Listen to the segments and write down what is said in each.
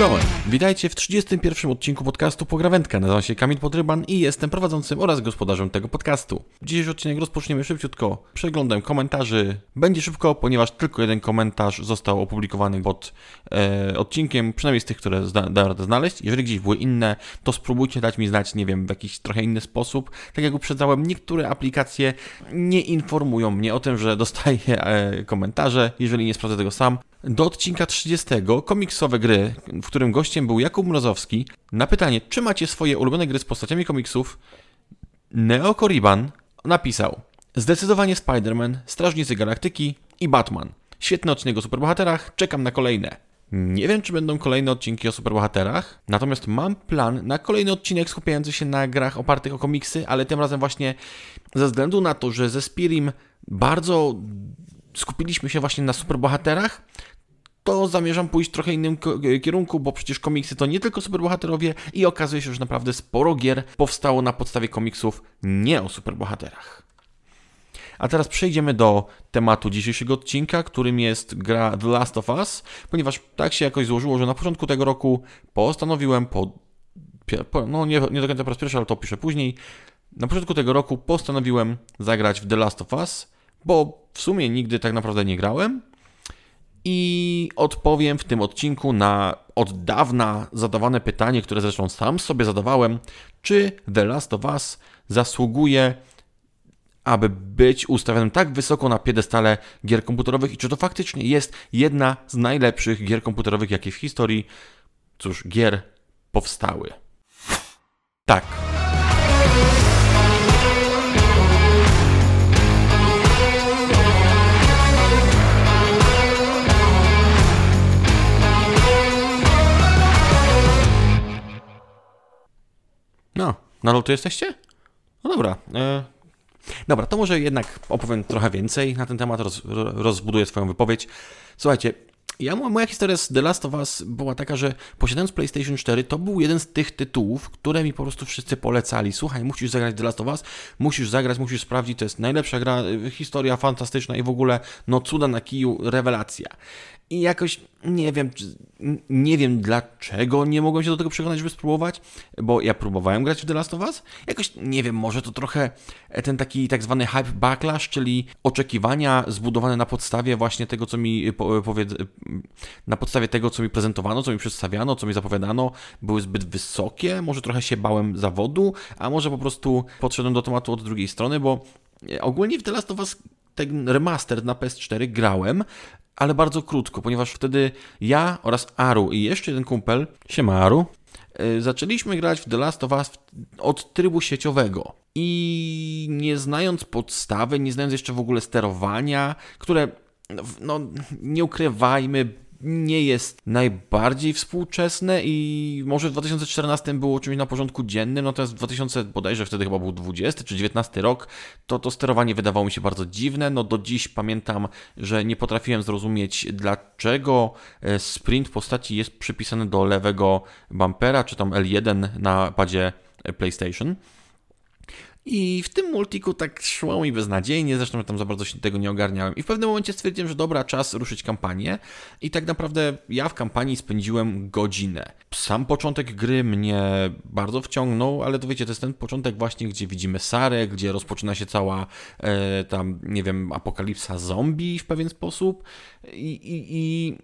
Going. Witajcie w 31 odcinku podcastu Pograwędka. Nazywam się Kamil Podryban i jestem prowadzącym oraz gospodarzem tego podcastu. Dzisiejszy odcinek rozpoczniemy szybciutko przeglądem komentarzy. Będzie szybko, ponieważ tylko jeden komentarz został opublikowany pod e, odcinkiem, przynajmniej z tych, które zda, da radę znaleźć. Jeżeli gdzieś były inne, to spróbujcie dać mi znać, nie wiem, w jakiś trochę inny sposób. Tak jak uprzedzałem, niektóre aplikacje nie informują mnie o tym, że dostaję e, komentarze, jeżeli nie sprawdzę tego sam do odcinka 30 komiksowe gry, w którym gościem był Jakub Mrozowski, na pytanie, czy macie swoje ulubione gry z postaciami komiksów, Neo Koriban napisał Zdecydowanie Spider-Man, Strażnicy Galaktyki i Batman. Świetny odcinek o superbohaterach, czekam na kolejne. Nie wiem, czy będą kolejne odcinki o superbohaterach, natomiast mam plan na kolejny odcinek skupiający się na grach opartych o komiksy, ale tym razem właśnie ze względu na to, że ze Spirim bardzo skupiliśmy się właśnie na superbohaterach, to zamierzam pójść trochę innym kierunku, bo przecież komiksy to nie tylko superbohaterowie i okazuje się, że naprawdę sporo gier powstało na podstawie komiksów nie o superbohaterach. A teraz przejdziemy do tematu dzisiejszego odcinka, którym jest gra The Last of Us, ponieważ tak się jakoś złożyło, że na początku tego roku postanowiłem po, no nie, nie do końca po raz pierwszy, ale to piszę później, na początku tego roku postanowiłem zagrać w The Last of Us, bo w sumie nigdy tak naprawdę nie grałem, i odpowiem w tym odcinku na od dawna zadawane pytanie, które zresztą sam sobie zadawałem, czy The Last of Us zasługuje, aby być ustawionym tak wysoko na piedestale gier komputerowych i czy to faktycznie jest jedna z najlepszych gier komputerowych, jakie w historii, cóż, gier powstały. Tak. No, nadal tu jesteście? No dobra. E... Dobra, to może jednak opowiem trochę więcej na ten temat, roz, rozbuduję swoją wypowiedź. Słuchajcie, ja, moja historia z The Last of Us była taka, że posiadając PlayStation 4, to był jeden z tych tytułów, które mi po prostu wszyscy polecali. Słuchaj, musisz zagrać The Last of Us, musisz zagrać, musisz sprawdzić, to jest najlepsza gra, historia fantastyczna i w ogóle, no cuda na kiju, rewelacja. I jakoś nie wiem, nie wiem dlaczego nie mogłem się do tego przekonać, żeby spróbować, bo ja próbowałem grać w The Last of Us. Jakoś nie wiem, może to trochę ten taki tak zwany hype backlash, czyli oczekiwania zbudowane na podstawie właśnie tego, co mi powiedz, na podstawie tego, co mi prezentowano, co mi przedstawiano, co mi zapowiadano, były zbyt wysokie. Może trochę się bałem zawodu, a może po prostu podszedłem do tematu od drugiej strony, bo ogólnie w The Last of Us ten remaster na PS4 grałem, ale bardzo krótko, ponieważ wtedy ja oraz Aru i jeszcze jeden kumpel, siema Aru, y, zaczęliśmy grać w The Last of Us od trybu sieciowego. I nie znając podstawy, nie znając jeszcze w ogóle sterowania, które, no, nie ukrywajmy, nie jest najbardziej współczesne i może w 2014 było czymś na porządku dziennym, natomiast w 2000 bodajże wtedy chyba był 20 czy 19 rok, to to sterowanie wydawało mi się bardzo dziwne. No do dziś pamiętam, że nie potrafiłem zrozumieć dlaczego e, sprint postaci jest przypisany do lewego bumpera, czy tam L1 na padzie PlayStation. I w tym multiku tak szło mi beznadziejnie, zresztą tam za bardzo się tego nie ogarniałem. I w pewnym momencie stwierdziłem, że dobra, czas ruszyć kampanię. I tak naprawdę ja w kampanii spędziłem godzinę. Sam początek gry mnie bardzo wciągnął, ale to wiecie, to jest ten początek właśnie, gdzie widzimy Sarę, gdzie rozpoczyna się cała e, tam, nie wiem, apokalipsa zombie w pewien sposób. I, i, i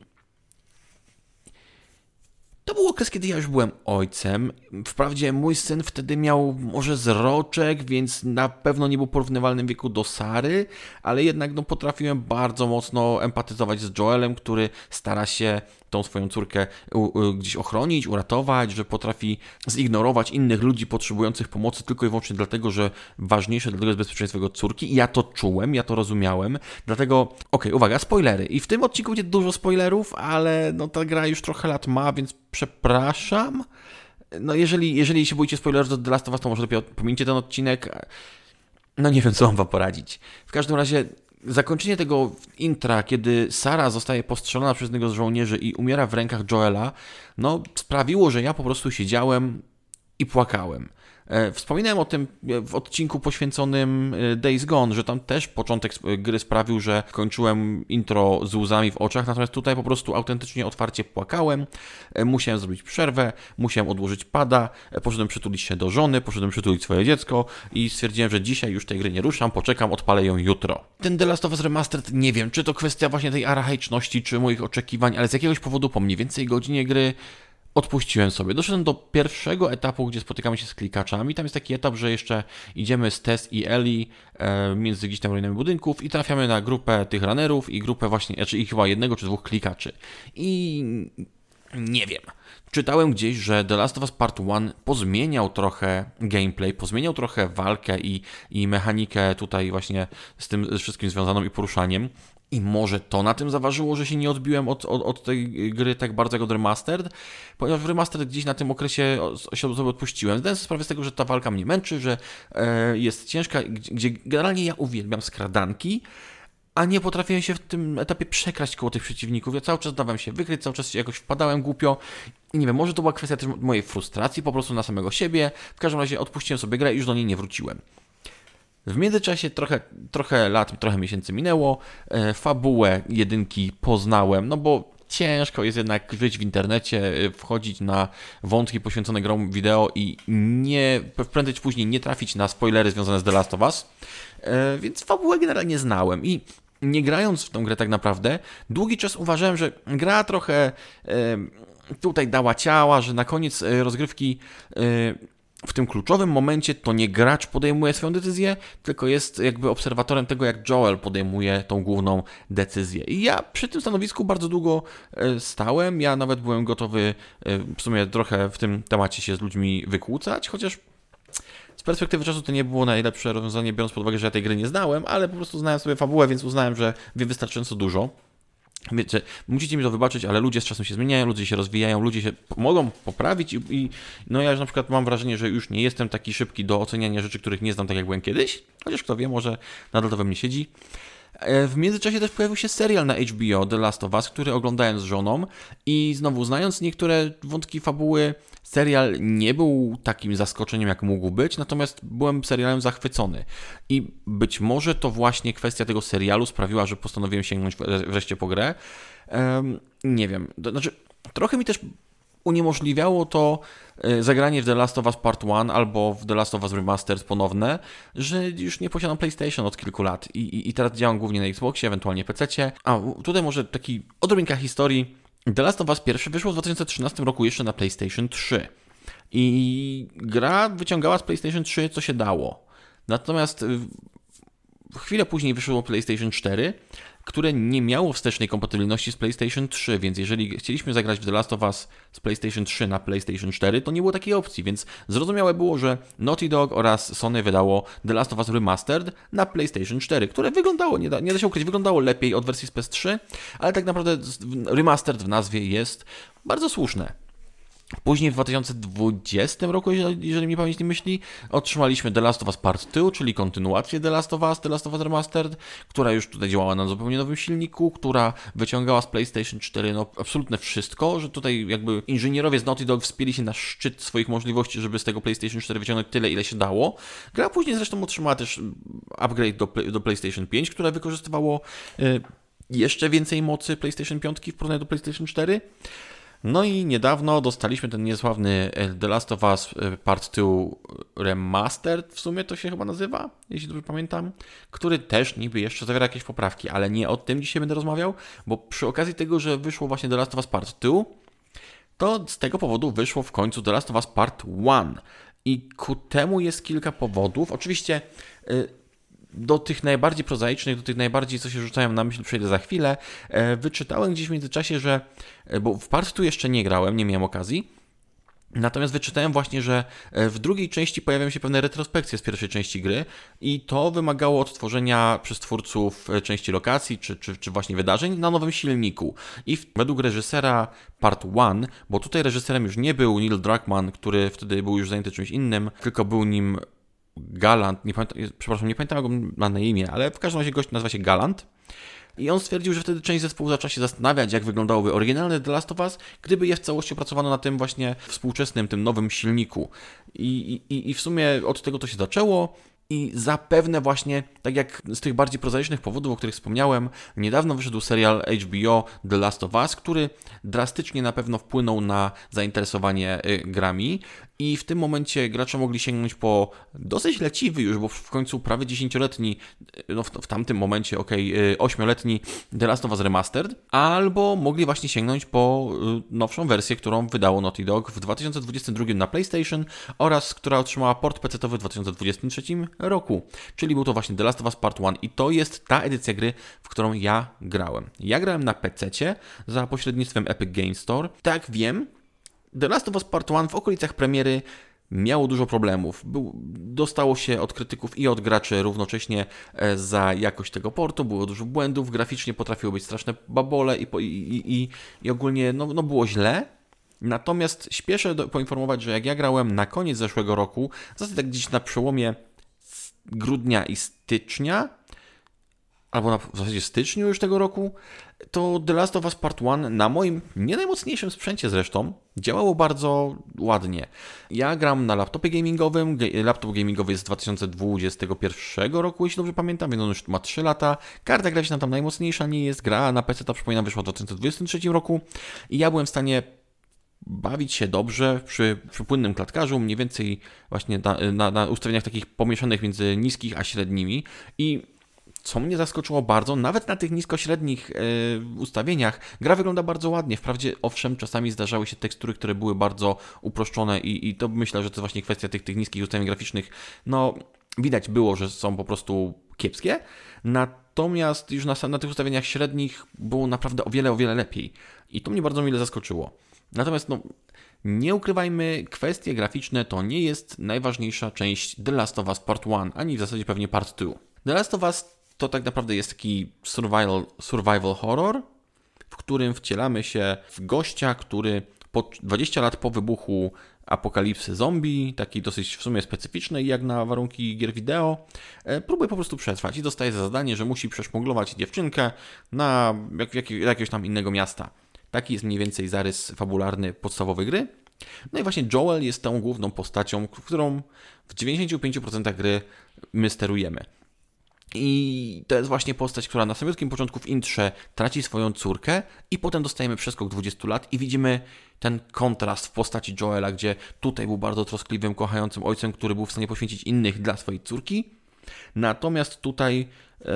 to był okres, kiedy ja już byłem ojcem. Wprawdzie mój syn wtedy miał może zroczek, więc na pewno nie był porównywalnym wieku do Sary, ale jednak no, potrafiłem bardzo mocno empatyzować z Joelem, który stara się tą swoją córkę gdzieś ochronić, uratować, że potrafi zignorować innych ludzi potrzebujących pomocy tylko i wyłącznie dlatego, że ważniejsze dla tego jest bezpieczeństwo jego córki. I ja to czułem, ja to rozumiałem. Dlatego, okej, okay, uwaga, spoilery. I w tym odcinku będzie dużo spoilerów, ale no ta gra już trochę lat ma, więc przepraszam. No jeżeli, jeżeli się boicie spoilerów do The Last of Us, to może lepiej pomincie ten odcinek. No nie wiem, co mam wam poradzić. W każdym razie zakończenie tego intra, kiedy Sara zostaje postrzelona przez jednego z żołnierzy i umiera w rękach Joela, no sprawiło, że ja po prostu siedziałem i płakałem. E, wspominałem o tym e, w odcinku poświęconym e, Days Gone, że tam też początek gry sprawił, że kończyłem intro z łzami w oczach, natomiast tutaj po prostu autentycznie otwarcie płakałem. Musiałem zrobić przerwę, musiałem odłożyć pada, poszedłem przytulić się do żony, poszedłem przytulić swoje dziecko i stwierdziłem, że dzisiaj już tej gry nie ruszam, poczekam, odpalę ją jutro. Ten The Last of Us Remastered, nie wiem, czy to kwestia właśnie tej archaiczności, czy moich oczekiwań, ale z jakiegoś powodu po mniej więcej godzinie gry odpuściłem sobie. Doszedłem do pierwszego etapu, gdzie spotykamy się z klikaczami. Tam jest taki etap, że jeszcze idziemy z Tess i Eli między gdzieś tam ruinami budynków i trafiamy na grupę tych runnerów i grupę właśnie, znaczy ich chyba jednego czy dwóch klikaczy. I nie wiem. Czytałem gdzieś, że The Last of Us Part 1 pozmieniał trochę gameplay, pozmieniał trochę walkę i, i mechanikę tutaj właśnie z tym wszystkim związaną i poruszaniem. I może to na tym zaważyło, że się nie odbiłem od, od, od tej gry tak bardzo jak od Remastered, ponieważ w Remastered gdzieś na tym okresie się sobie odpuściłem. Zdałem sobie sprawę z tego, że ta walka mnie męczy, że e, jest ciężka, gdzie, generalnie ja uwielbiam skradanki, a nie potrafiłem się w tym etapie przekraść koło tych przeciwników. Ja cały czas dawałem się wykryć, cały czas jakoś wpadałem głupio. I nie wiem, może to była kwestia też mojej frustracji po prostu na samego siebie. W każdym razie odpuściłem sobie grę i już do niej nie wróciłem. W międzyczasie trochę, trochę lat, trochę miesięcy minęło, e, fabułę jedynki poznałem, no bo ciężko jest jednak żyć w internecie, e, wchodzić na wątki poświęcone grom wideo i nie, prędzej czy później nie trafić na spoilery związane z The Last of Us, e, więc fabułę generalnie znałem i nie grając w tą grę tak naprawdę, długi czas uważałem, że gra trochę tutaj dała ciała, że na koniec rozgrywki w tym kluczowym momencie to nie gracz podejmuje swoją decyzję, tylko jest jakby obserwatorem tego, jak Joel podejmuje tą główną decyzję. I ja przy tym stanowisku bardzo długo e, stałem. Ja nawet byłem gotowy e, w sumie trochę w tym temacie się z ludźmi wykłócać, chociaż z perspektywy czasu to nie było najlepsze rozwiązanie, biorąc pod uwagę, że ja tej gry nie znałem, ale po prostu znałem sobie fabułę, więc uznałem, że wiem wystarczająco dużo. Wiecie, musicie mi to wybaczyć, ale ludzie z czasem się zmieniają, ludzie się rozwijają, ludzie się mogą poprawić i, i, no ja na przykład mam wrażenie, że już nie jestem taki szybki do oceniania rzeczy, których nie znam tak jak byłem kiedyś, chociaż kto wie, może nadal to we mnie siedzi. E, w międzyczasie też pojawił się serial na HBO The Last of Us, który oglądałem z żoną i znowu znając niektóre wątki fabuły, serial nie był takim zaskoczeniem jak mógł być, natomiast byłem serialem zachwycony. I być może to właśnie kwestia tego serialu sprawiła, że postanowiłem sięgnąć wreszcie po grę. Um, nie wiem, znaczy trochę mi też uniemożliwiało to e, zagranie w The Last of Us Part 1 albo w The Last of Us Remastered ponowne, że już nie posiadam PlayStation od kilku lat i, i, i teraz działam głównie na Xboxie, ewentualnie PC. A tutaj może taki odrobinka historii. The Last of Us pierwszy wyszło w 2013 roku jeszcze na PlayStation 3. I gra wyciągała z PlayStation 3 co się dało. Natomiast chwilę później wyszło PlayStation 4 które nie miało wstecznej kompatybilności z PlayStation 3, więc jeżeli chcieliśmy zagrać w The Last of Us z PlayStation 3 na PlayStation 4, to nie było takiej opcji, więc zrozumiałe było, że Naughty Dog oraz Sony wydało The Last of Us Remastered na PlayStation 4, które wyglądało, nie da, nie da się ukryć, wyglądało lepiej od wersji z PS3, ale tak naprawdę Remastered w nazwie jest bardzo słuszne. Później w 2020 roku, jeżeli mi pamięć nie myśli, otrzymaliśmy The Last of Us Part 2, czyli kontynuację The Last of Us, The Last of Us Remastered, która już tutaj działała na zupełnie nowym silniku, która wyciągała z PlayStation 4 no, absolutne wszystko, że tutaj jakby inżynierowie z Naughty Dog wspięli się na szczyt swoich możliwości, żeby z tego PlayStation 4 wyciągnąć tyle, ile się dało. Gra później zresztą otrzymała też upgrade do, do PlayStation 5, które wykorzystywało y, jeszcze więcej mocy PlayStation 5 w porównaniu do PlayStation 4. No i niedawno dostaliśmy ten niesławny e, The Last of Us e, Part 2 Remastered, w sumie to się chyba nazywa, jeśli dobrze pamiętam, który też niby jeszcze zawiera jakieś poprawki, ale nie o tym dzisiaj będę rozmawiał, bo przy okazji tego, że wyszło właśnie The Last of Us Part 2, to z tego powodu wyszło w końcu The Last of Us Part 1. I ku temu jest kilka powodów. Oczywiście e, do tych najbardziej prozaicznych, do tych najbardziej, co się rzucają na myśl, przejdę za chwilę. E, wyczytałem gdzieś w międzyczasie, że, e, bo w part tu jeszcze nie grałem, nie miałem okazji, Natomiast wyczytałem właśnie, że e, w drugiej części pojawiają się pewne retrospekcje z pierwszej części gry i to wymagało odtworzenia przez twórców części lokacji czy, czy, czy właśnie wydarzeń na nowym silniku. I według reżysera Part 1, bo tutaj reżyserem już nie był Neil Druckmann, który wtedy był już zajęty czymś innym, tylko był nim Galant, nie pamiętam, przepraszam, nie pamiętam jak on ma na imię, ale w każdym razie gość nazywa się Galant. I on stwierdził, że wtedy część zespołu zaczęła się zastanawiać, jak wyglądałoby oryginalne The Last of Us, gdyby je w całości opracowano na tym właśnie współczesnym, tym nowym silniku. I, i, i w sumie od tego to się zaczęło. I zapewne właśnie, tak jak z tych bardziej prozaicznych powodów, o których wspomniałem, niedawno wyszedł serial HBO The Last of Us, który drastycznie na pewno wpłynął na zainteresowanie y, grami. I w tym momencie gracze mogli sięgnąć po dosyć leciwy już, bo w końcu prawie 10-letni, no w, w, tamtym momencie, ok, 8-letni The Last of Us Remastered, albo mogli właśnie sięgnąć po y, nowszą wersję, którą wydało Naughty Dog w 2022 na PlayStation oraz która otrzymała port PC-owy w 2023 roku. Czyli był to właśnie The Last of Us Part 1 i to jest ta edycja gry, w którą ja grałem. Ja grałem na PC za pośrednictwem Epic Games Store. Tak wiem, The Last of Us Part 1 w okolicach premiery miało dużo problemów. Był, dostało się od krytyków i od graczy równocześnie e, za jakość tego portu, było dużo błędów, graficznie potrafiły być straszne babole i, i, i, i ogólnie no, no było źle. Natomiast śpieszę do, poinformować, że jak ja grałem na koniec zeszłego roku, zasadzie tak gdzieś na przełomie grudnia i stycznia, albo na, w zasadzie styczniu już tego roku, to The Last of Us Part 1 na moim nie najmocniejszym sprzęcie zresztą działało bardzo ładnie. Ja gram na laptopie gamingowym, laptop gamingowy jest z 2021 roku, jeśli dobrze pamiętam, więc on już ma 3 lata. Karta graficzna tam najmocniejsza nie jest, gra na PC, to przypominam, wyszła w 2023 roku i ja byłem w stanie bawić się dobrze przy, przy płynnym klatkarzu, mniej więcej właśnie na, na, na ustawieniach takich pomieszanych między niskich a średnimi i co mnie zaskoczyło bardzo, nawet na tych niskośrednich yy, ustawieniach, gra wygląda bardzo ładnie. Wprawdzie, owszem, czasami zdarzały się tekstury, które były bardzo uproszczone i, i to myślę, że to właśnie kwestia tych, tych niskich ustawień graficznych. No, widać było, że są po prostu kiepskie. Natomiast już na, na tych ustawieniach średnich było naprawdę o wiele, o wiele lepiej. I to mnie bardzo mile zaskoczyło. Natomiast, no, nie ukrywajmy, kwestie graficzne to nie jest najważniejsza część The Last of Us Part 1, ani w zasadzie pewnie Part 2. The Last of Us to tak naprawdę jest taki survival, survival horror, w którym wcielamy się w gościa, który po 20 lat po wybuchu apokalipsy zombie, taki dosyć w sumie specyficzny jak na warunki gier wideo, e, próbuje po prostu przetrwać i dostaje za zadanie, że musi przeszmuglować dziewczynkę na jak, jak, jakiegoś tam innego miasta. Taki jest mniej więcej zarys fabularny podstawowej gry. No i właśnie Joel jest tą główną postacią, którą w 95% gry my sterujemy. I to jest właśnie postać, która na samym początku w intrze traci swoją córkę i potem dostajemy przeskok 20 lat i widzimy ten kontrast w postaci Joela, gdzie tutaj był bardzo troskliwym, kochającym ojcem, który był w stanie poświęcić innych dla swojej córki. Natomiast tutaj e,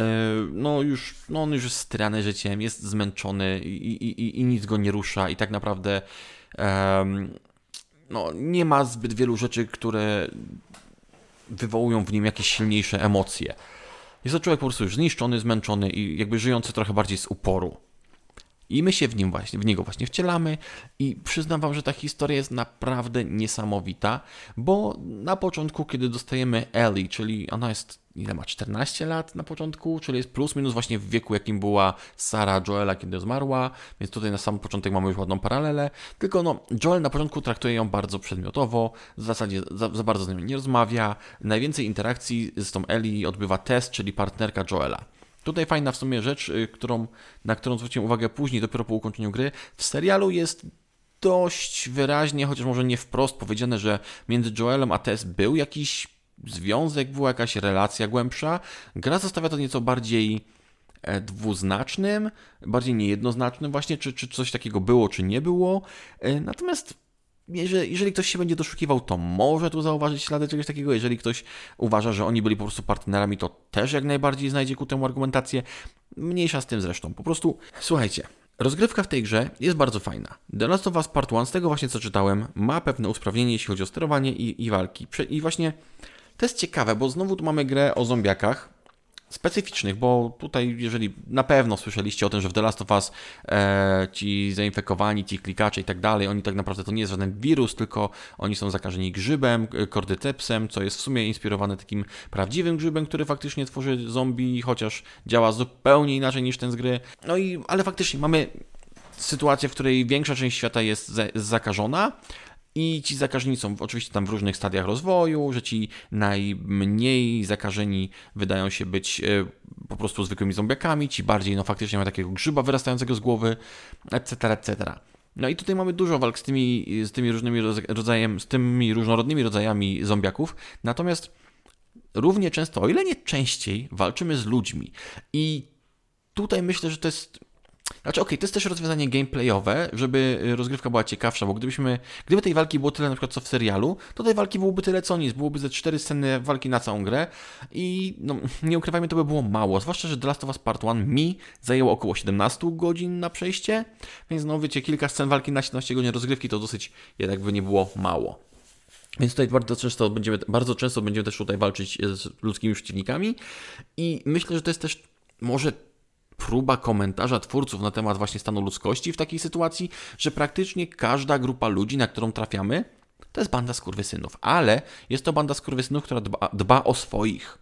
no już, no on już jest strany życiem, jest zmęczony i, i, i, nic go nie rusza i tak naprawdę no, nie ma zbyt wielu rzeczy, które wywołują w nim jakieś silniejsze emocje. Jest to człowiek po prostu już zniszczony, zmęczony i jakby żyjący trochę bardziej z uporu. I my się w, nim właśnie, w niego właśnie wcielamy i przyznam wam, że ta historia jest naprawdę niesamowita, bo na początku, kiedy dostajemy Ellie, czyli ona jest, ile ma, 14 lat na początku, czyli jest plus minus właśnie w wieku, jakim była Sara Joela, kiedy zmarła, więc tutaj na sam początek mamy już ładną paralelę, tylko no, Joel na początku traktuje ją bardzo przedmiotowo, w zasadzie za, za bardzo z nią nie rozmawia, najwięcej interakcji z tą Ellie odbywa Tess, czyli partnerka Joela. Tutaj fajna w sumie rzecz, y, którą, na którą zwróciłem uwagę później, dopiero po ukończeniu gry. W serialu jest dość wyraźnie, chociaż może nie wprost powiedziane, że między Joelem a Tess był jakiś związek, była jakaś relacja głębsza. Gra zostawia to nieco bardziej e, dwuznacznym, bardziej niejednoznacznym właśnie, czy, czy coś takiego było, czy nie było. E, natomiast jeżeli, ktoś się będzie doszukiwał, to może tu zauważyć ślady czegoś takiego. Jeżeli ktoś uważa, że oni byli po prostu partnerami, to też jak najbardziej znajdzie ku temu argumentację. Mniejsza z tym zresztą. Po prostu, słuchajcie, Rozgrywka w tej grze jest bardzo fajna. The Last of Us Part 1, z tego właśnie co czytałem, ma pewne usprawnienie, jeśli chodzi o sterowanie i, i walki. I właśnie to jest ciekawe, bo znowu tu mamy grę o zombiakach, specyficznych, bo tutaj, jeżeli na pewno słyszeliście o tym, że w The Last of Us e, ci zainfekowani, ci klikacze i tak dalej, oni tak naprawdę to nie jest żaden wirus, tylko oni są zakażeni grzybem, kordycepsem, co jest w sumie inspirowane takim prawdziwym grzybem, który faktycznie tworzy zombie, chociaż działa zupełnie inaczej niż ten z gry. No i, ale faktycznie mamy sytuację, w której większa część świata jest, za, zakażona, I ci zakażeni są oczywiście tam w różnych stadiach rozwoju, że ci najmniej zakażeni wydają się być e, po prostu zwykłymi zombiakami, ci bardziej no faktycznie mają takiego grzyba wyrastającego z głowy, etc., etc. No i tutaj mamy dużo walk z tymi, z tymi różnymi rodzajem, z tymi różnorodnymi rodzajami zombiaków, natomiast równie często, o ile nie częściej, walczymy z ludźmi. I tutaj myślę, że to jest znaczy, okej, okay, to jest też rozwiązanie gameplayowe, żeby rozgrywka była ciekawsza, bo gdybyśmy, gdyby tej walki było tyle na przykład co w serialu, to tej walki byłoby tyle co nic, byłoby ze cztery sceny walki na całą grę i no, nie ukrywajmy, to by było mało, zwłaszcza, że The Last of Us Part 1 mi zajęło około 17 godzin na przejście, więc no wiecie, kilka scen walki na 17 godzin rozgrywki to dosyć jednak by nie było mało. Więc tutaj bardzo często będziemy, bardzo często będziemy też tutaj walczyć z ludzkimi przeciwnikami i myślę, że to jest też może próba komentarza twórców na temat właśnie stanu ludzkości w takiej sytuacji, że praktycznie każda grupa ludzi, na którą trafiamy, to jest banda skurwysynów, ale jest to banda skurwysynów, która dba, dba o swoich.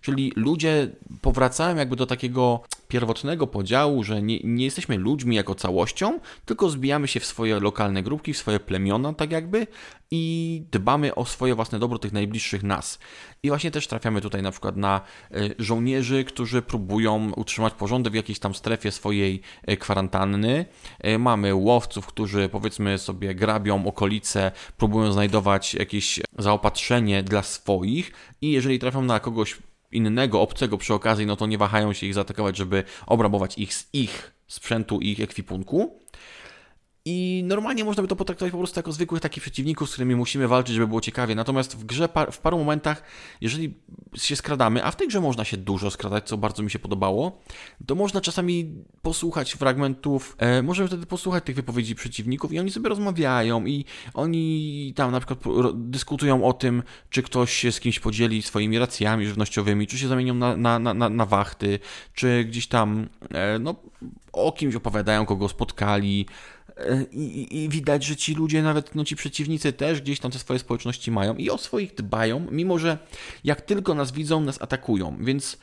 Czyli ludzie powracają jakby do takiego pierwotnego podziału, że nie, nie jesteśmy ludźmi jako całością, tylko zbijamy się w swoje lokalne grupki, w swoje plemiona, tak jakby, i dbamy o swoje własne dobro tych najbliższych nas. I właśnie też trafiamy tutaj na przykład na e, żołnierzy, którzy próbują utrzymać porządek w jakiejś tam strefie swojej e, kwarantanny. E, mamy łowców, którzy powiedzmy sobie grabią okolice, próbują znajdować jakieś zaopatrzenie dla swoich i jeżeli trafią na kogoś innego, obcego przy okazji, no to nie wahają się ich zaatakować, żeby obrabować ich z ich sprzętu i ich ekwipunku. I normalnie można by to potraktować po prostu jako zwykłych takich przeciwników, z którymi musimy walczyć, żeby było ciekawie. Natomiast w grze w paru momentach, jeżeli się skradamy, a w tej grze można się dużo skradać, co bardzo mi się podobało, to można czasami posłuchać fragmentów, e, możemy wtedy posłuchać tych wypowiedzi przeciwników i oni sobie rozmawiają i oni tam na przykład dyskutują o tym, czy ktoś się z kimś podzieli swoimi racjami żywnościowymi, czy się zamienią na, na, na, na wachty, czy gdzieś tam e, no, o kimś opowiadają, kogo spotkali, i, I, widać, że ci ludzie, nawet no, ci przeciwnicy też gdzieś tam te swoje społeczności mają i o swoich dbają, mimo że jak tylko nas widzą, nas atakują. Więc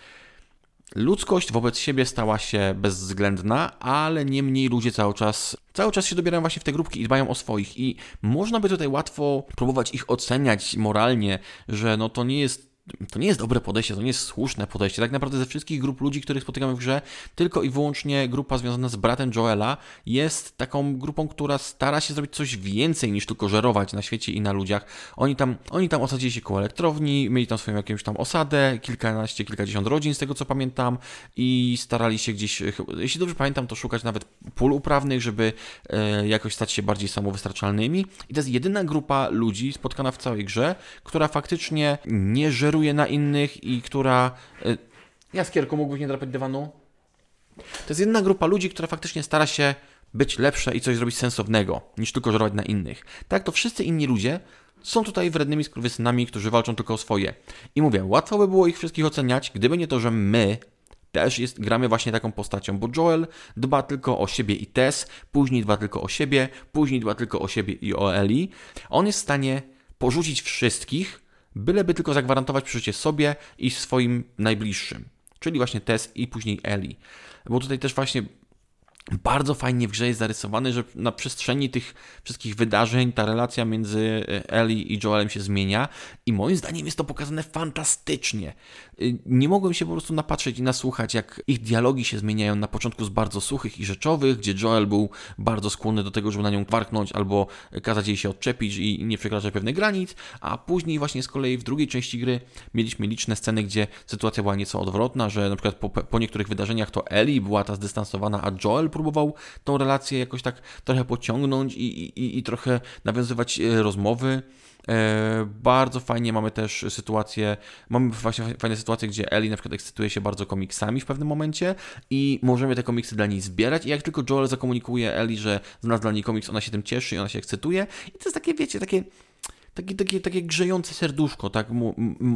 ludzkość wobec siebie stała się bezwzględna, ale niemniej ludzie cały czas, cały czas się dobierają właśnie w te grupki i dbają o swoich. I można by tutaj łatwo próbować ich oceniać moralnie, że no to nie jest to nie jest dobre podejście, to nie jest słuszne podejście. Tak naprawdę ze wszystkich grup ludzi, których spotykamy w grze, tylko i wyłącznie grupa związana z bratem Joela jest taką grupą, która stara się zrobić coś więcej niż tylko żerować na świecie i na ludziach. Oni tam, oni tam osadzili się koło elektrowni, mieli tam swoją jakąś tam osadę, kilkanaście, kilkadziesiąt rodzin z tego co pamiętam i starali się gdzieś, jeśli dobrze pamiętam, to szukać nawet pól uprawnych, żeby e, jakoś stać się bardziej samowystarczalnymi. I to jest jedyna grupa ludzi spotkana w całej grze, która faktycznie nie żeruje na innych i która... Y, Jaskierku, mógłbyś nie drapać dywanu? To jest jedna grupa ludzi, która faktycznie stara się być lepsza i coś zrobić sensownego, niż tylko żerować na innych. Tak, to wszyscy inni ludzie są tutaj wrednymi skurwysynami, którzy walczą tylko o swoje. I mówię, łatwo by było ich wszystkich oceniać, gdyby nie to, że my też jest, gramy właśnie taką postacią, bo Joel dba tylko o siebie i Tess, później dba tylko o siebie, później dba tylko o siebie i o Eli. On jest w stanie porzucić wszystkich, byleby tylko zagwarantować przeżycie sobie i swoim najbliższym, czyli właśnie Tess i później Eli. Bo tutaj też właśnie bardzo fajnie w grze jest zarysowany, że na przestrzeni tych wszystkich wydarzeń ta relacja między e, Ellie i Joelem się zmienia i moim zdaniem jest to pokazane fantastycznie. Y, nie mogłem się po prostu napatrzeć i nasłuchać, jak ich dialogi się zmieniają na początku z bardzo suchych i rzeczowych, gdzie Joel był bardzo skłonny do tego, żeby na nią warknąć albo kazać jej się odczepić i nie przekraczać pewnych granic, a później właśnie z kolei w drugiej części gry mieliśmy liczne sceny, gdzie sytuacja była nieco odwrotna, że na przykład po, po niektórych wydarzeniach to Ellie była ta zdystansowana, a Joel próbował tą relację jakoś tak trochę pociągnąć i, i, i trochę nawiązywać e, rozmowy. E, bardzo fajnie mamy też sytuację, mamy właśnie fajne sytuacje, gdzie Ellie na przykład ekscytuje się bardzo komiksami w pewnym momencie i możemy te komiksy dla niej zbierać i jak tylko Joel zakomunikuje Ellie, że znalazł dla niej komiks, ona się tym cieszy i ona się ekscytuje i to jest takie, wiecie, takie takie, takie, takie grzejące serduszko, tak,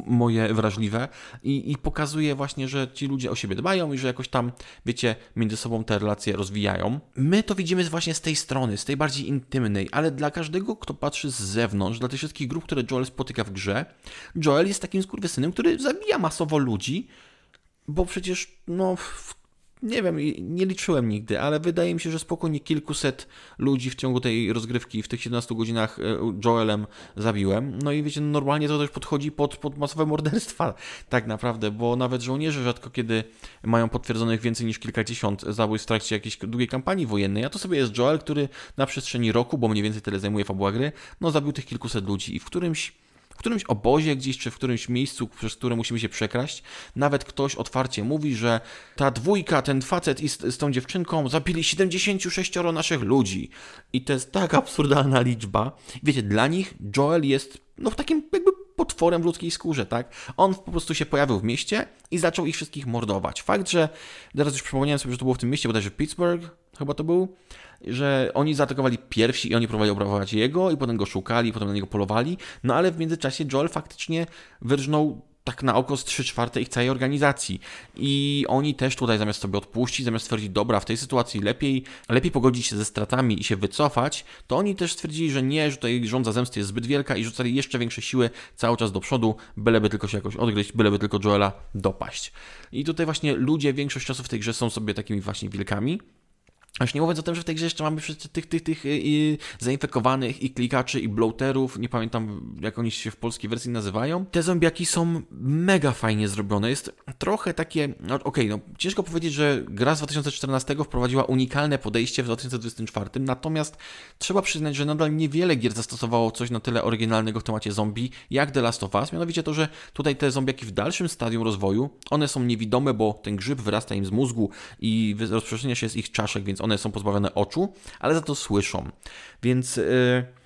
moje wrażliwe I, i pokazuje właśnie, że ci ludzie o siebie dbają i że jakoś tam, wiecie, między sobą te relacje rozwijają. My to widzimy właśnie z tej strony, z tej bardziej intymnej, ale dla każdego, kto patrzy z zewnątrz, dla tych wszystkich grup, które Joel spotyka w grze, Joel jest takim skurwysynem, który zabija masowo ludzi, bo przecież, no, nie wiem, nie liczyłem nigdy, ale wydaje mi się, że spokojnie kilkuset ludzi w ciągu tej rozgrywki, w tych 17 godzinach e, Joelem zabiłem. No i wiecie, normalnie to też podchodzi pod, pod masowe morderstwa, tak naprawdę, bo nawet żołnierze rzadko kiedy mają potwierdzonych więcej niż kilkadziesiąt zabójstw w trakcie jakiejś długiej kampanii wojennej, a to sobie jest Joel, który na przestrzeni roku, bo mniej więcej tyle zajmuje fabuła gry, no zabił tych kilkuset ludzi i w którymś którymś obozie gdzieś, czy w którymś miejscu, przez które musimy się przekraść, nawet ktoś otwarcie mówi, że ta dwójka, ten facet i z, z tą dziewczynką zabili 76 naszych ludzi. I to jest tak absurdalna liczba. Wiecie, dla nich Joel jest no takim jakby potworem w ludzkiej skórze, tak? On po prostu się pojawił w mieście i zaczął ich wszystkich mordować. Fakt, że teraz już przypomniałem sobie, że to było w tym mieście, bodajże Pittsburgh, chyba to był, że oni zaatakowali pierwsi i oni próbowali obrabować jego i potem go szukali, potem na niego polowali, no ale w międzyczasie Joel faktycznie wyrżnął tak na oko z 3 czwarte ich całej organizacji. I oni też tutaj zamiast sobie odpuścić, zamiast stwierdzić, dobra, w tej sytuacji lepiej, lepiej pogodzić się ze stratami i się wycofać, to oni też stwierdzili, że nie, że tutaj rządza zemsty jest zbyt wielka i rzucali jeszcze większe siły cały czas do przodu, byleby tylko się jakoś odgryźć, byleby tylko Joela dopaść. I tutaj właśnie ludzie większość czasu w tej grze są sobie takimi właśnie wilkami, Aż nie mówiąc o tym, że w tej grze jeszcze mamy tych, tych, tych i zainfekowanych i klikaczy i bloaterów, nie pamiętam jak oni się w polskiej wersji nazywają. Te zombiaki są mega fajnie zrobione. Jest trochę takie, no okej, okay, no ciężko powiedzieć, że gra z 2014 wprowadziła unikalne podejście w 2024, natomiast trzeba przyznać, że nadal niewiele gier zastosowało coś na tyle oryginalnego w temacie zombie, jak The Last of Us. Mianowicie to, że tutaj te zombiaki w dalszym stadium rozwoju, one są niewidome, bo ten grzyb wyrasta im z mózgu i rozprzestrzenia się z ich czaszek, więc one są pozbawione oczu, ale za to słyszą. Więc. Yy,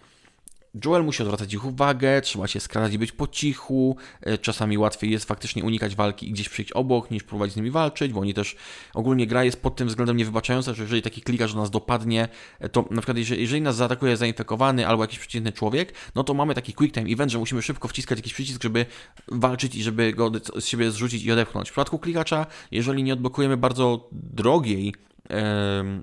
Joel musi odwracać ich uwagę, trzeba się skradać i być po cichu. E, czasami łatwiej jest faktycznie unikać walki i gdzieś przyjść obok, niż próbować z nimi walczyć, bo oni też ogólnie gra jest pod tym względem niewybaczająca, że jeżeli taki klikasz nas dopadnie, e, to na przykład jeżeli, jeżeli nas zaatakuje zainfekowany albo jakiś przeciętny człowiek, no to mamy taki quick time event, że musimy szybko wciskać jakiś przycisk, żeby walczyć i żeby go z siebie zrzucić i odepchnąć. W przypadku klikacza, jeżeli nie odblokujemy bardzo drogiej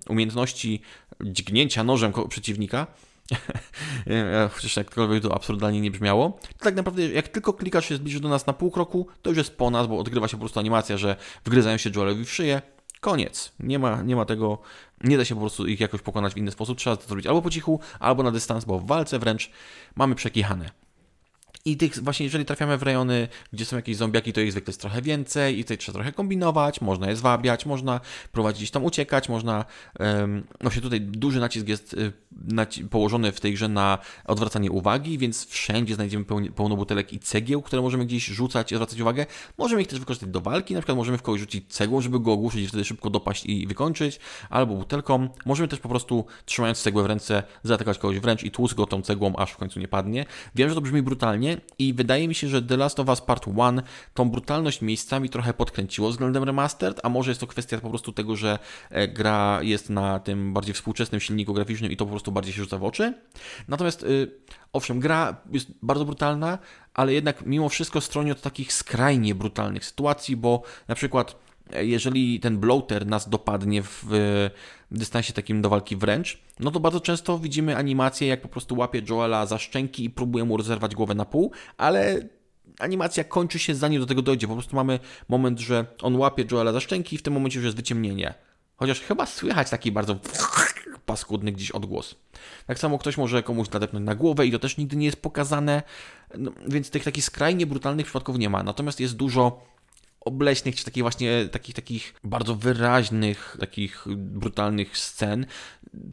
umiejętności dźgnięcia nożem przeciwnika, chociaż jakkolwiek to absurdalnie nie brzmiało, to tak naprawdę jak tylko klikasz się zbliży do nas na pół kroku, to już jest po nas, bo odgrywa się po prostu animacja, że wgryzają się Joelowi w szyję, koniec. Nie ma, nie ma tego, nie da się po prostu ich jakoś pokonać w inny sposób, trzeba to zrobić albo po cichu, albo na dystans, bo w walce wręcz mamy przekichane. I tych właśnie, jeżeli trafiamy w rejony, gdzie są jakieś zombiaki, to ich zwykle jest trochę więcej i tutaj trzeba trochę kombinować, można je zwabiać, można próbować gdzieś tam uciekać, można... Um, właśnie tutaj duży nacisk jest y, położony w tej grze na odwracanie uwagi, więc wszędzie znajdziemy pełno butelek i cegieł, które możemy gdzieś rzucać i zwracać uwagę. Możemy ich też wykorzystać do walki, na przykład możemy w kogoś rzucić cegłą, żeby go ogłuszyć i wtedy szybko dopaść i wykończyć, albo butelką. Możemy też po prostu trzymając cegłę w ręce zaatakować kogoś wręcz i tłuc go tą cegłą, aż w końcu nie padnie. Wiem, że to brzmi brutalnie, i wydaje mi się, że The Last of Us Part 1 tą brutalność miejscami trochę podkręciło względem remastered, a może jest to kwestia po prostu tego, że e, gra jest na tym bardziej współczesnym silniku graficznym i to po prostu bardziej się rzuca w oczy. Natomiast y, owszem, gra jest bardzo brutalna, ale jednak mimo wszystko stroni od takich skrajnie brutalnych sytuacji, bo na przykład jeżeli ten bloater nas dopadnie w dystansie takim do walki wręcz, no to bardzo często widzimy animację, jak po prostu łapie Joela za szczęki i próbuje mu rozerwać głowę na pół, ale animacja kończy się zanim do tego dojdzie. Po prostu mamy moment, że on łapie Joela za szczęki i w tym momencie już jest wyciemnienie. Chociaż chyba słychać taki bardzo paskudny gdzieś odgłos. Tak samo ktoś może komuś nadepnąć na głowę i to też nigdy nie jest pokazane, no, więc tych takich skrajnie brutalnych przypadków nie ma. Natomiast jest dużo obleśnych, czy takich właśnie takich, takich bardzo wyraźnych, takich brutalnych scen.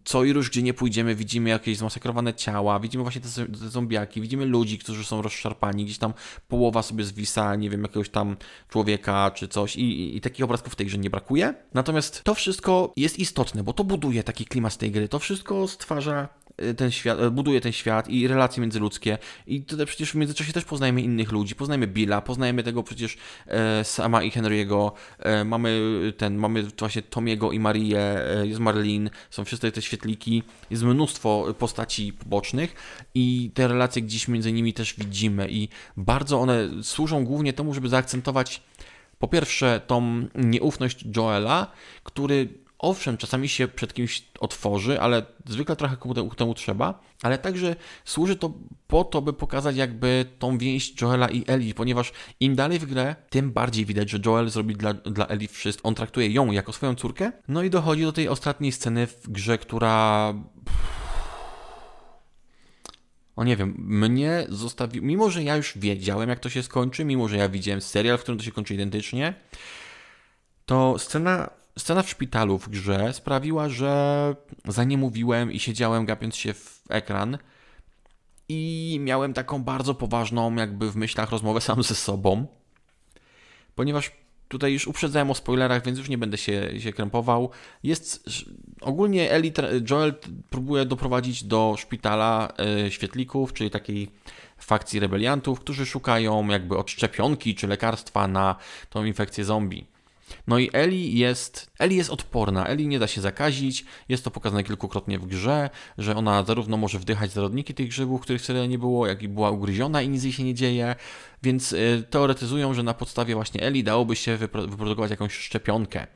Co i róż, gdzie nie pójdziemy, widzimy jakieś zmasakrowane ciała, widzimy właśnie te, te zombiaki, widzimy ludzi, którzy są rozszarpani, gdzieś tam połowa sobie zwisa, nie wiem, jakiegoś tam człowieka czy coś i, i, i takich obrazków w tej grze nie brakuje. Natomiast to wszystko jest istotne, bo to buduje taki klimat tej gry, to wszystko stwarza Y, ten świat, y, buduje ten świat i relacje międzyludzkie. I tutaj przecież w międzyczasie też poznajemy innych ludzi. Poznajemy Billa, poznajemy tego przecież e, Sama i Henry'ego. E, mamy ten, mamy właśnie Tomiego i Marię, e, jest Marlin, są wszystkie te świetliki, jest mnóstwo postaci pobocznych i te relacje gdzieś między nimi też widzimy i bardzo one służą głównie temu, żeby zaakcentować po pierwsze tą nieufność Joela, który owszem, czasami się przed kimś otworzy, ale zwykle trochę ku temu trzeba, ale także służy to po to, by pokazać jakby tą więź Joela i Eli, ponieważ im dalej w grę, tym bardziej widać, że Joel zrobi dla, dla Eli wszystko. On traktuje ją jako swoją córkę, no i dochodzi do tej ostatniej sceny w grze, która... O nie wiem, mnie zostawił, mimo że ja już wiedziałem jak to się skończy, mimo że ja widziałem serial, w którym to się kończy identycznie, to scena Scena w szpitalu w grze sprawiła, że za nie mówiłem i siedziałem gapiąc się w ekran i miałem taką bardzo poważną, jakby w myślach, rozmowę sam ze sobą, ponieważ tutaj już uprzedzałem o spoilerach, więc już nie będę się, się krępował. Jest ogólnie Eli, Joel próbuje doprowadzić do szpitala e, świetlików, czyli takiej fakcji rebeliantów, którzy szukają jakby odszczepionki czy lekarstwa na tą infekcję zombie. No i Eli jest, Eli jest odporna, Eli nie da się zakazić, jest to pokazane kilkukrotnie w grze, że ona zarówno może wdychać zarodniki tych grzybów, których wcale nie było, jak i była ugryziona i nic jej się nie dzieje, więc y, teoretyzują, że na podstawie właśnie Eli dałoby się wyprodukować jakąś szczepionkę.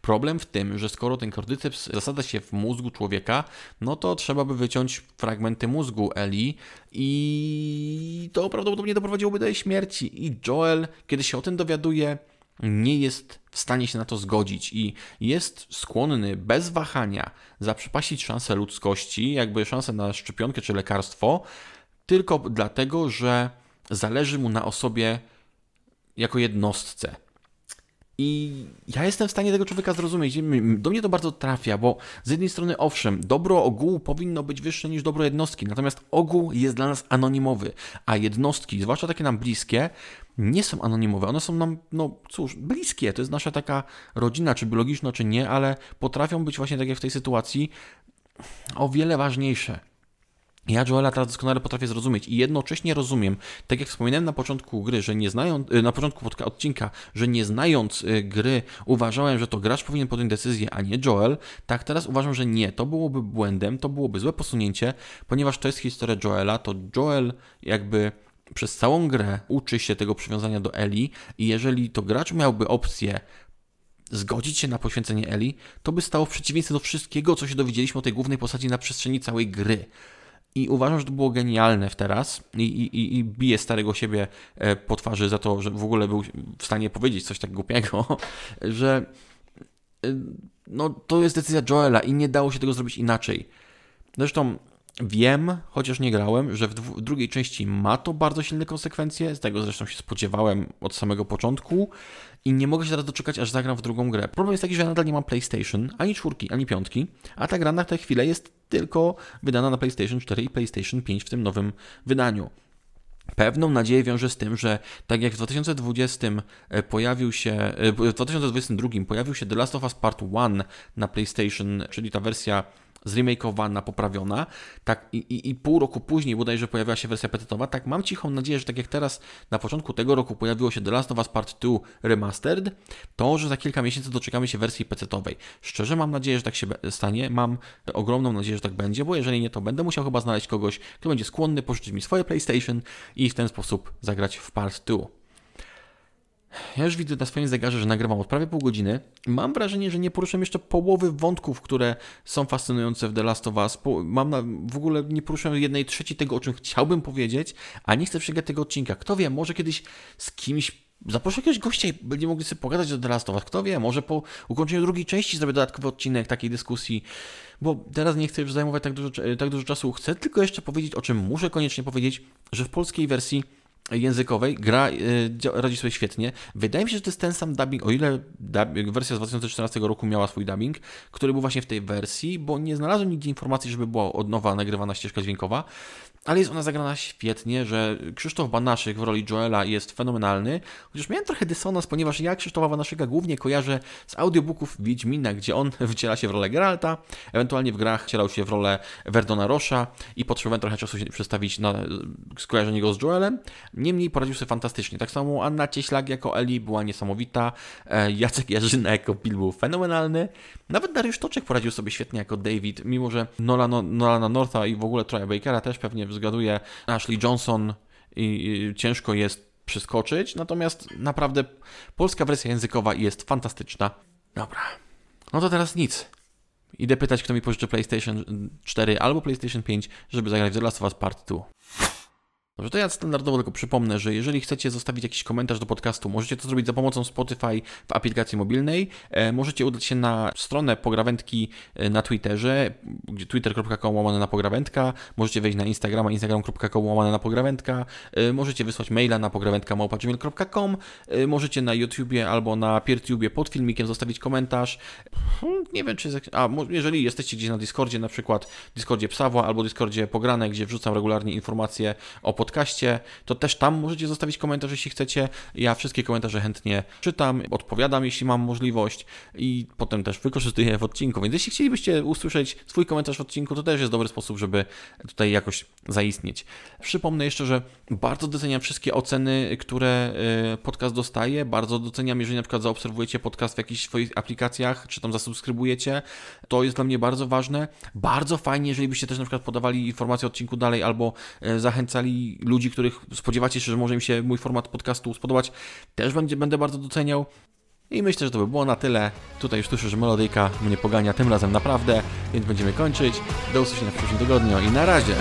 Problem w tym, że skoro ten kordyceps zasada się w mózgu człowieka, no to trzeba by wyciąć fragmenty mózgu Eli i to prawdopodobnie doprowadziłoby do jej śmierci. I Joel, kiedy się o tym dowiaduje, nie jest w stanie się na to zgodzić i jest skłonny bez wahania zaprzepaścić szansę ludzkości, jakby szansę na szczepionkę czy lekarstwo, tylko dlatego, że zależy mu na osobie jako jednostce. I ja jestem w stanie tego człowieka zrozumieć. Do mnie to bardzo trafia, bo z jednej strony, owszem, dobro ogółu powinno być wyższe niż dobro jednostki, natomiast ogół jest dla nas anonimowy, a jednostki, zwłaszcza takie nam bliskie, nie są anonimowe. One są nam, no cóż, bliskie. To jest nasza taka rodzina, czy biologiczna, czy nie, ale potrafią być właśnie tak jak w tej sytuacji o wiele ważniejsze. Ja Joela teraz doskonale potrafię zrozumieć i jednocześnie rozumiem, tak jak wspominałem na początku gry, że nie znając, y, na początku odcinka, że nie znając y, gry uważałem, że to gracz powinien podjąć decyzję, a nie Joel, tak teraz uważam, że nie, to byłoby błędem, to byłoby złe posunięcie, ponieważ to jest historia Joela, to Joel jakby przez całą grę uczy się tego przywiązania do Eli i jeżeli to gracz miałby opcję zgodzić się na poświęcenie Eli, to by stało w przeciwieństwie do wszystkiego, co się dowiedzieliśmy o tej głównej postaci na przestrzeni całej gry. I uważam, że to było genialne w teraz i, i, i bije starego siebie e, po twarzy za to, że w ogóle był w stanie powiedzieć coś tak głupiego, że e, no, to jest decyzja Joela i nie dało się tego zrobić inaczej. Zresztą Wiem, chociaż nie grałem, że w, drugiej części ma to bardzo silne konsekwencje, z tego zresztą się spodziewałem od samego początku i nie mogę się teraz doczekać, aż zagram w drugą grę. Problem jest taki, że ja nadal nie mam PlayStation, ani czwórki, ani piątki, a ta gra na tę chwilę jest tylko wydana na PlayStation 4 i PlayStation 5 w tym nowym wydaniu. Pewną nadzieję wiąże z tym, że tak jak w 2020 e, pojawił się, e, w 2022 pojawił się The Last of Us Part 1 na PlayStation, czyli ta wersja zremakeowana, poprawiona, tak i, i, i, pół roku później bodajże pojawiła się wersja pecetowa, tak mam cichą nadzieję, że tak jak teraz na początku tego roku pojawiło się The Last of Us Part 2 Remastered, to, że za kilka miesięcy doczekamy się wersji pecetowej. Szczerze mam nadzieję, że tak się stanie, mam ogromną nadzieję, że tak będzie, bo jeżeli nie, to będę musiał chyba znaleźć kogoś, kto będzie skłonny pożyczyć mi swoje PlayStation i w ten sposób zagrać w Part 2. Ja już widzę na swoim zegarze, że nagrywam od prawie pół godziny. Mam wrażenie, że nie poruszyłem jeszcze połowy wątków, które są fascynujące w The Last of Us. Mam na, w ogóle nie poruszyłem jednej trzeciej tego, o czym chciałbym powiedzieć, a nie chcę przegać tego odcinka. Kto wie, może kiedyś z kimś Zaproszę jakiegoś gościa i będziemy mogli sobie pogadać o The Last of Us. Kto wie, może po ukończeniu drugiej części zrobię dodatkowy odcinek takiej dyskusji, bo teraz nie chcę już zajmować tak dużo, tak dużo czasu. Chcę tylko jeszcze powiedzieć, o czym muszę koniecznie powiedzieć, że w polskiej wersji językowej gra y, radzi sobie świetnie. Wydaje mi się, że to jest ten sam dubbing, o ile dubbing, wersja z 2014 roku miała swój dubbing, który był właśnie w tej wersji, bo nie znalazłem nigdzie informacji, żeby była od nowa nagrywana ścieżka dźwiękowa, ale jest ona zagrana świetnie, że Krzysztof Banaszyk w roli Joela jest fenomenalny, chociaż miałem trochę dysonans, ponieważ ja Krzysztofa Banaszyka głównie kojarzę z audiobooków Wiedźmina, gdzie on wciela się w rolę Geralta, ewentualnie w grach wcielał się w rolę Verdona Rosza i potrzebowałem trochę czasu się przestawić na skojarzenie go z Joelem. Niemniej poradził sobie fantastycznie. Tak samo Anna Cieślak jako Eli była niesamowita, e, Jacek Jarzyna jako Bill był fenomenalny, nawet Dariusz Toczek poradził sobie świetnie jako David, mimo że Nolana, Nolana Northa i w ogóle Troya Bakera też pewnie zgaduje Ashley Johnson i, ciężko jest przeskoczyć, natomiast naprawdę polska wersja językowa jest fantastyczna. Dobra, No to teraz nic. Idę pytać, kto mi pożyczy PlayStation 4 albo PlayStation 5, żeby zagrać w The Last of Us Part 2. Dobrze, to ja standardowo tylko przypomnę, że jeżeli chcecie zostawić jakiś komentarz do podcastu, możecie to zrobić za pomocą Spotify w aplikacji mobilnej. E, możecie udać się na stronę pograwędki e, na Twitterze, gdzie twitter.com łamane na pograwędka. Możecie wejść na Instagrama, instagram.com łamane na pograwędka. E, możecie wysłać maila na pograwędka.gmail.com. Możecie na YouTubie albo na PeerTubie pod filmikiem zostawić komentarz. Hmm, Nie wiem, czy jest... A, jeżeli jesteście gdzieś na Discordzie, na przykład Discordzie Psawła albo Discordzie Pograne, gdzie wrzucam regularnie informacje o podcaście, to też tam możecie zostawić komentarz, jeśli chcecie. Ja wszystkie komentarze chętnie czytam, odpowiadam, jeśli mam możliwość i potem też wykorzystuję w odcinku. Więc jeśli chcielibyście usłyszeć swój komentarz w odcinku, to też jest dobry sposób, żeby tutaj jakoś zaistnieć. Przypomnę jeszcze, że bardzo doceniam wszystkie oceny, które y, podcast dostaje. Bardzo doceniam, jeżeli na przykład zaobserwujecie podcast w jakichś swoich aplikacjach, czy tam zasubskrybujecie. To jest dla mnie bardzo ważne. Bardzo fajnie, jeżeli byście też na przykład podawali informacje o odcinku dalej albo e, zachęcali ludzi, których spodziewacie się, że może im się mój format podcastu spodobać. Też będzie, będę bardzo doceniał. I myślę, że to by było na tyle. Tutaj już słyszę, że melodyjka mnie pogania tym razem naprawdę, więc będziemy kończyć. Do usłyszenia w przyszłym tygodniu i na razie!